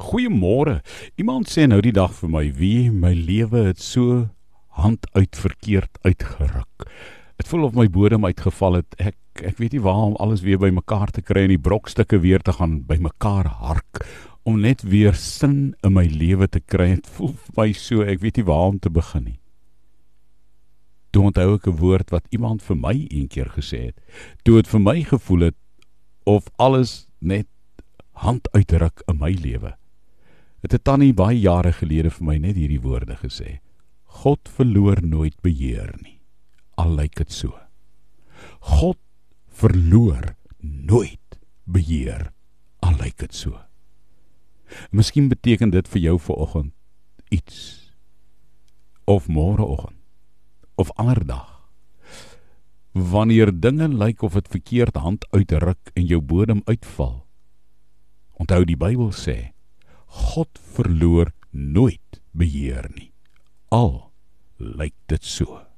Goeiemôre. Iemand sê nou die dag vir my, wie my lewe het so hand uit verkeerd uitgeruk. Dit voel of my bodem uitgeval het. Ek ek weet nie waar om alles weer bymekaar te kry en die brokstukke weer te gaan bymekaar hark om net weer sin in my lewe te kry. Dit voel vir my so, ek weet nie waar om te begin nie. Toe onthou ek 'n woord wat iemand vir my eendag gesê het. Toe dit vir my gevoel het of alles net hand uitruk in my lewe het 'n tannie baie jare gelede vir my net hierdie woorde gesê. God verloor nooit beheer nie. Al lyk dit so. God verloor nooit beheer. Al lyk dit so. Miskien beteken dit vir jou vanoggend iets of môreoggend of ander dag. Wanneer dinge lyk of dit verkeerd hand uitruk en jou bodem uitval. Onthou die Bybel sê God verloor nooit beheer nie. Al lyk dit so.